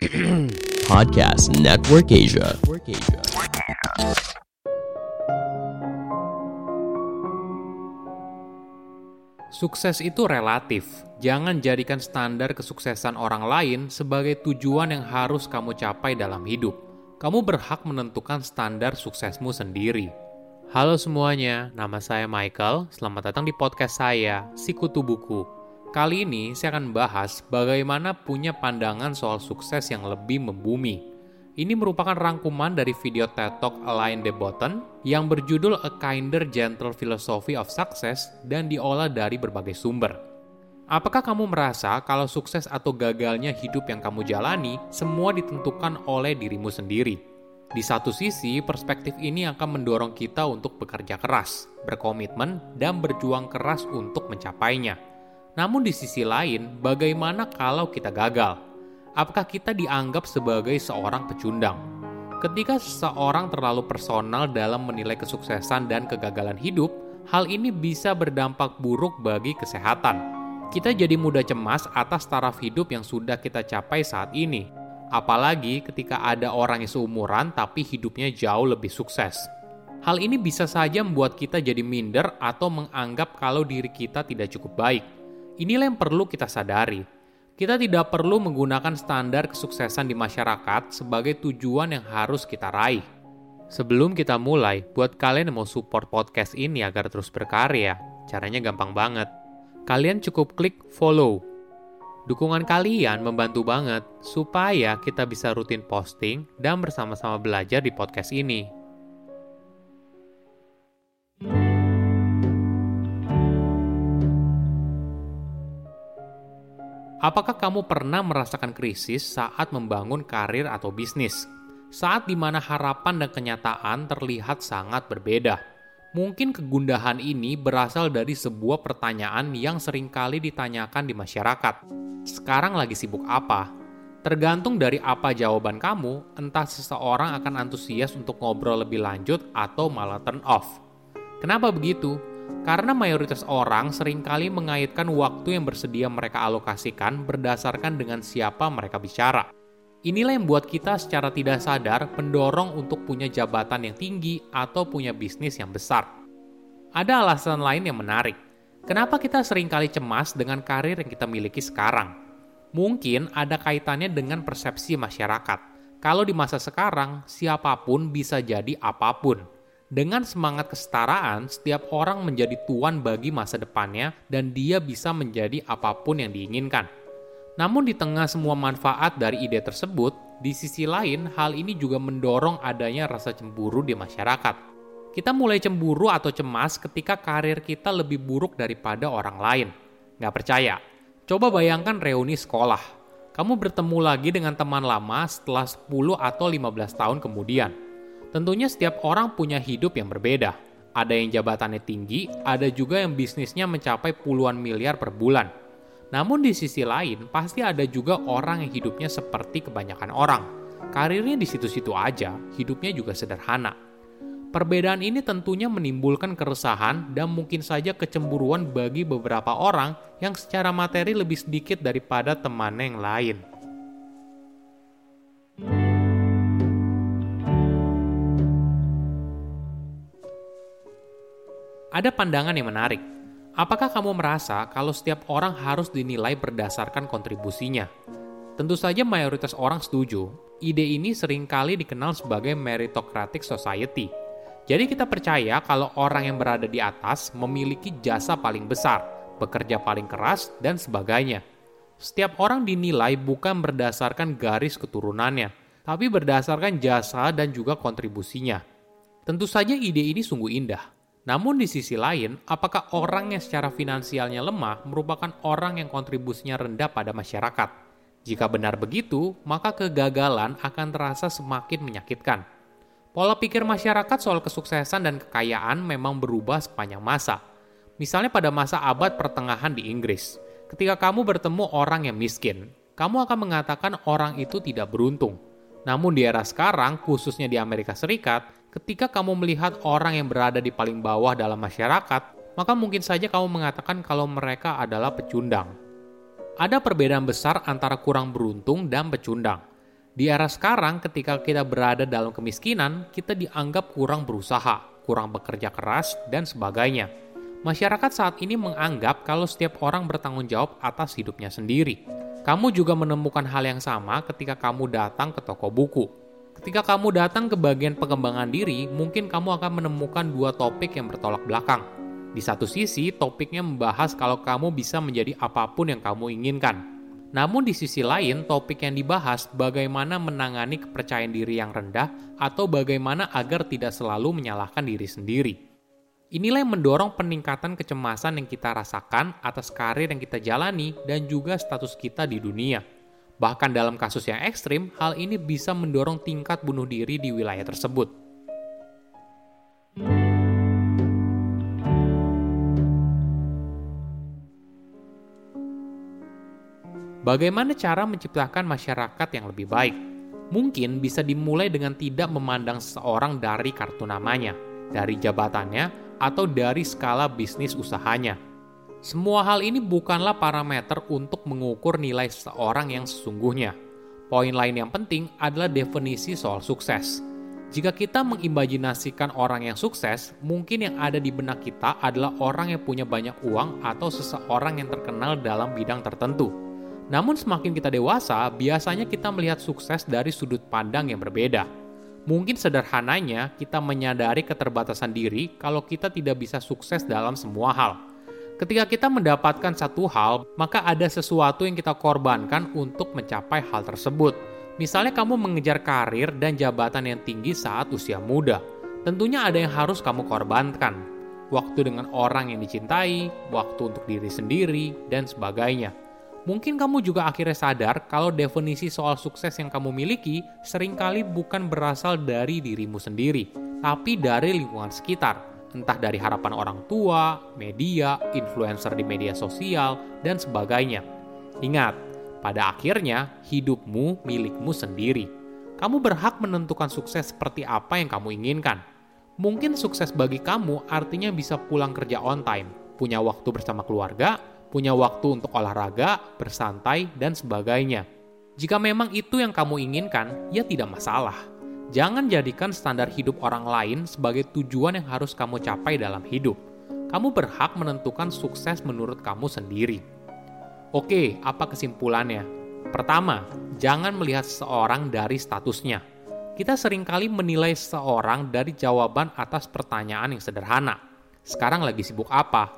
Podcast Network Asia. Sukses itu relatif. Jangan jadikan standar kesuksesan orang lain sebagai tujuan yang harus kamu capai dalam hidup. Kamu berhak menentukan standar suksesmu sendiri. Halo semuanya, nama saya Michael. Selamat datang di podcast saya, Sikutu Buku. Kali ini saya akan bahas bagaimana punya pandangan soal sukses yang lebih membumi. Ini merupakan rangkuman dari video TED Talk Alain de Botton yang berjudul A Kinder Gentle Philosophy of Success dan diolah dari berbagai sumber. Apakah kamu merasa kalau sukses atau gagalnya hidup yang kamu jalani semua ditentukan oleh dirimu sendiri? Di satu sisi, perspektif ini akan mendorong kita untuk bekerja keras, berkomitmen, dan berjuang keras untuk mencapainya. Namun di sisi lain, bagaimana kalau kita gagal? apakah kita dianggap sebagai seorang pecundang? Ketika seseorang terlalu personal dalam menilai kesuksesan dan kegagalan hidup, hal ini bisa berdampak buruk bagi kesehatan. Kita jadi mudah cemas atas taraf hidup yang sudah kita capai saat ini. Apalagi ketika ada orang yang seumuran tapi hidupnya jauh lebih sukses. Hal ini bisa saja membuat kita jadi minder atau menganggap kalau diri kita tidak cukup baik. Inilah yang perlu kita sadari kita tidak perlu menggunakan standar kesuksesan di masyarakat sebagai tujuan yang harus kita raih. Sebelum kita mulai, buat kalian yang mau support podcast ini agar terus berkarya, caranya gampang banget. Kalian cukup klik follow. Dukungan kalian membantu banget supaya kita bisa rutin posting dan bersama-sama belajar di podcast ini. Apakah kamu pernah merasakan krisis saat membangun karir atau bisnis? Saat di mana harapan dan kenyataan terlihat sangat berbeda. Mungkin kegundahan ini berasal dari sebuah pertanyaan yang sering kali ditanyakan di masyarakat. Sekarang lagi sibuk apa? Tergantung dari apa jawaban kamu, entah seseorang akan antusias untuk ngobrol lebih lanjut atau malah turn off. Kenapa begitu? Karena mayoritas orang sering kali mengaitkan waktu yang bersedia mereka alokasikan berdasarkan dengan siapa mereka bicara. Inilah yang membuat kita secara tidak sadar mendorong untuk punya jabatan yang tinggi atau punya bisnis yang besar. Ada alasan lain yang menarik. Kenapa kita sering kali cemas dengan karir yang kita miliki sekarang? Mungkin ada kaitannya dengan persepsi masyarakat. Kalau di masa sekarang, siapa pun bisa jadi apa pun dengan semangat kesetaraan, setiap orang menjadi tuan bagi masa depannya dan dia bisa menjadi apa pun yang diinginkan. Namun di tengah semua manfaat dari ide tersebut, di sisi lain hal ini juga mendorong adanya rasa cemburu di masyarakat. Kita mulai cemburu atau cemas ketika karir kita lebih buruk daripada orang lain. Nggak percaya? Coba bayangkan reuni sekolah. Kamu bertemu lagi dengan teman lama setelah 10 atau 15 tahun kemudian Tentunya setiap orang punya hidup yang berbeda. Ada yang jabatannya tinggi, ada juga yang bisnisnya mencapai puluhan miliar per bulan. Namun di sisi lain, pasti ada juga orang yang hidupnya seperti kebanyakan orang. Karirnya di situ-situ aja, hidupnya juga sederhana. Perbedaan ini tentunya menimbulkan keresahan dan mungkin saja kecemburuan bagi beberapa orang yang secara materi lebih sedikit daripada temannya yang lain. Ada pandangan yang menarik. Apakah kamu merasa kalau setiap orang harus dinilai berdasarkan kontribusinya? Tentu saja mayoritas orang setuju. Ide ini sering kali dikenal sebagai meritocratic society. Jadi kita percaya kalau orang yang berada di atas memiliki jasa paling besar, bekerja paling keras, dan sebagainya. Setiap orang dinilai bukan berdasarkan garis keturunannya, tapi berdasarkan jasa dan juga kontribusinya. Tentu saja ide ini sungguh indah, namun di sisi lain, apakah orang yang secara finansialnya lemah merupakan orang yang kontribusinya rendah pada masyarakat? Jika benar begitu, maka kegagalan akan terasa semakin menyakitkan. Pola pikir masyarakat soal kesuksesan dan kekayaan memang berubah sepanjang masa. Misalnya pada masa abad pertengahan di Inggris, ketika kamu bertemu orang yang miskin, kamu akan mengatakan orang itu tidak beruntung. Namun di era sekarang, khususnya di Amerika Serikat, Ketika kamu melihat orang yang berada di paling bawah dalam masyarakat, maka mungkin saja kamu mengatakan kalau mereka adalah pecundang. Ada perbedaan besar antara kurang beruntung dan pecundang. Di era sekarang, ketika kita berada dalam kemiskinan, kita dianggap kurang berusaha, kurang bekerja keras, dan sebagainya. Masyarakat saat ini menganggap kalau setiap orang bertanggung jawab atas hidupnya sendiri. Kamu juga menemukan hal yang sama ketika kamu datang ke toko buku. Ketika kamu datang ke bagian pengembangan diri, mungkin kamu akan menemukan dua topik yang bertolak belakang. Di satu sisi, topiknya membahas kalau kamu bisa menjadi apa pun yang kamu inginkan. Namun di sisi lain, topik yang dibahas bagaimana menangani kepercayaan diri yang rendah atau bagaimana agar tidak selalu menyalahkan diri sendiri. Inilah yang mendorong peningkatan kecemasan yang kita rasakan atas karir yang kita jalani dan juga status kita di dunia. Bahkan dalam kasus yang ekstrim, hal ini bisa mendorong tingkat bunuh diri di wilayah tersebut. Bagaimana cara menciptakan masyarakat yang lebih baik? Mungkin bisa dimulai dengan tidak memandang seseorang dari kartu namanya, dari jabatannya, atau dari skala bisnis usahanya. Semua hal ini bukanlah parameter untuk mengukur nilai seseorang yang sesungguhnya. Poin lain yang penting adalah definisi soal sukses. Jika kita mengimajinasikan orang yang sukses, mungkin yang ada di benak kita adalah orang yang punya banyak uang atau seseorang yang terkenal dalam bidang tertentu. Namun semakin kita dewasa, biasanya kita melihat sukses dari sudut pandang yang berbeda. Mungkin sederhananya kita menyadari keterbatasan diri kalau kita tidak bisa sukses dalam semua hal. Ketika kita mendapatkan satu hal, maka ada sesuatu yang kita korbankan untuk mencapai hal tersebut. Misalnya kamu mengejar karir dan jabatan yang tinggi saat usia muda. Tentunya ada yang harus kamu korbankan. Waktu dengan orang yang dicintai, waktu untuk diri sendiri, dan sebagainya. Mungkin kamu juga akhirnya sadar kalau definisi soal sukses yang kamu miliki sering kali bukan berasal dari dirimu sendiri, tapi dari lingkungan sekitar, entah dari harapan orang tua, media, influencer di media sosial, dan sebagainya. Ingat, pada akhirnya hidupmu milikmu sendiri. Kamu berhak menentukan sukses seperti apa yang kamu inginkan. Mungkin sukses bagi kamu artinya bisa pulang kerja on time, punya waktu bersama keluarga, punya waktu untuk olahraga, bersantai, dan sebagainya. Jika memang itu yang kamu inginkan, ya tidak masalah. Jangan jadikan standar hidup orang lain sebagai tujuan yang harus kamu capai dalam hidup. Kamu berhak menentukan sukses menurut kamu sendiri. Oke, apa kesimpulannya? Pertama, jangan melihat seseorang dari statusnya. Kita sering kali menilai seseorang dari jawaban atas pertanyaan yang sederhana. Sekarang lagi sibuk apa?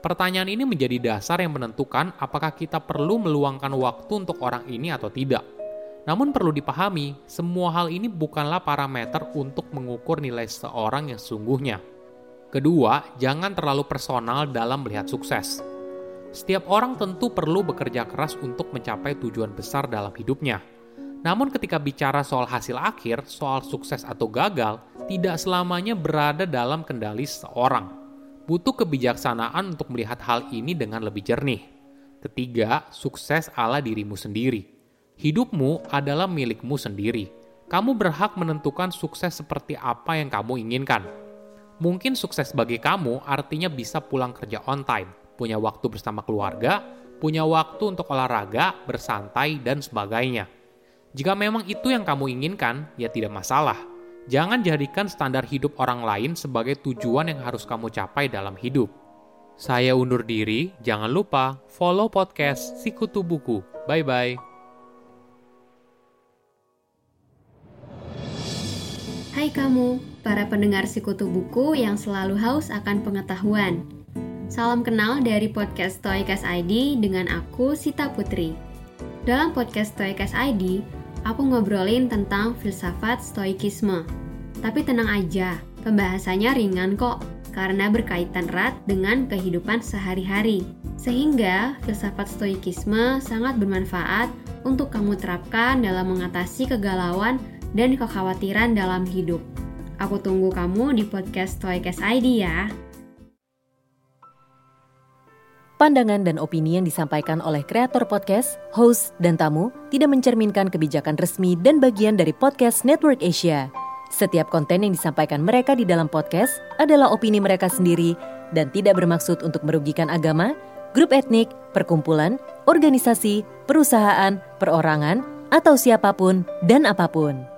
Pertanyaan ini menjadi dasar yang menentukan apakah kita perlu meluangkan waktu untuk orang ini atau tidak. Namun perlu dipahami, semua hal ini bukanlah parameter untuk mengukur nilai seorang yang sesungguhnya. Kedua, jangan terlalu personal dalam melihat sukses. Setiap orang tentu perlu bekerja keras untuk mencapai tujuan besar dalam hidupnya. Namun ketika bicara soal hasil akhir, soal sukses atau gagal, tidak selamanya berada dalam kendali seorang butuh kebijaksanaan untuk melihat hal ini dengan lebih jernih. Ketiga, sukses ala dirimu sendiri. Hidupmu adalah milikmu sendiri. Kamu berhak menentukan sukses seperti apa yang kamu inginkan. Mungkin sukses bagi kamu artinya bisa pulang kerja on time, punya waktu bersama keluarga, punya waktu untuk olahraga, bersantai, dan sebagainya. Jika memang itu yang kamu inginkan, ya tidak masalah Jangan jadikan standar hidup orang lain sebagai tujuan yang harus kamu capai dalam hidup. Saya undur diri, jangan lupa follow podcast Sikutu Buku. Bye-bye. Hai kamu, para pendengar Sikutu Buku yang selalu haus akan pengetahuan. Salam kenal dari podcast Toykas ID dengan aku, Sita Putri. Dalam podcast Toykas ID, aku ngobrolin tentang filsafat stoikisme. Tapi tenang aja, pembahasannya ringan kok, karena berkaitan erat dengan kehidupan sehari-hari. Sehingga filsafat stoikisme sangat bermanfaat untuk kamu terapkan dalam mengatasi kegalauan dan kekhawatiran dalam hidup. Aku tunggu kamu di podcast Stoikes ID ya. Pandangan dan opini yang disampaikan oleh kreator podcast, host, dan tamu tidak mencerminkan kebijakan resmi dan bagian dari podcast Network Asia. Setiap konten yang disampaikan mereka di dalam podcast adalah opini mereka sendiri dan tidak bermaksud untuk merugikan agama, grup etnik, perkumpulan, organisasi, perusahaan, perorangan, atau siapa pun dan apa pun.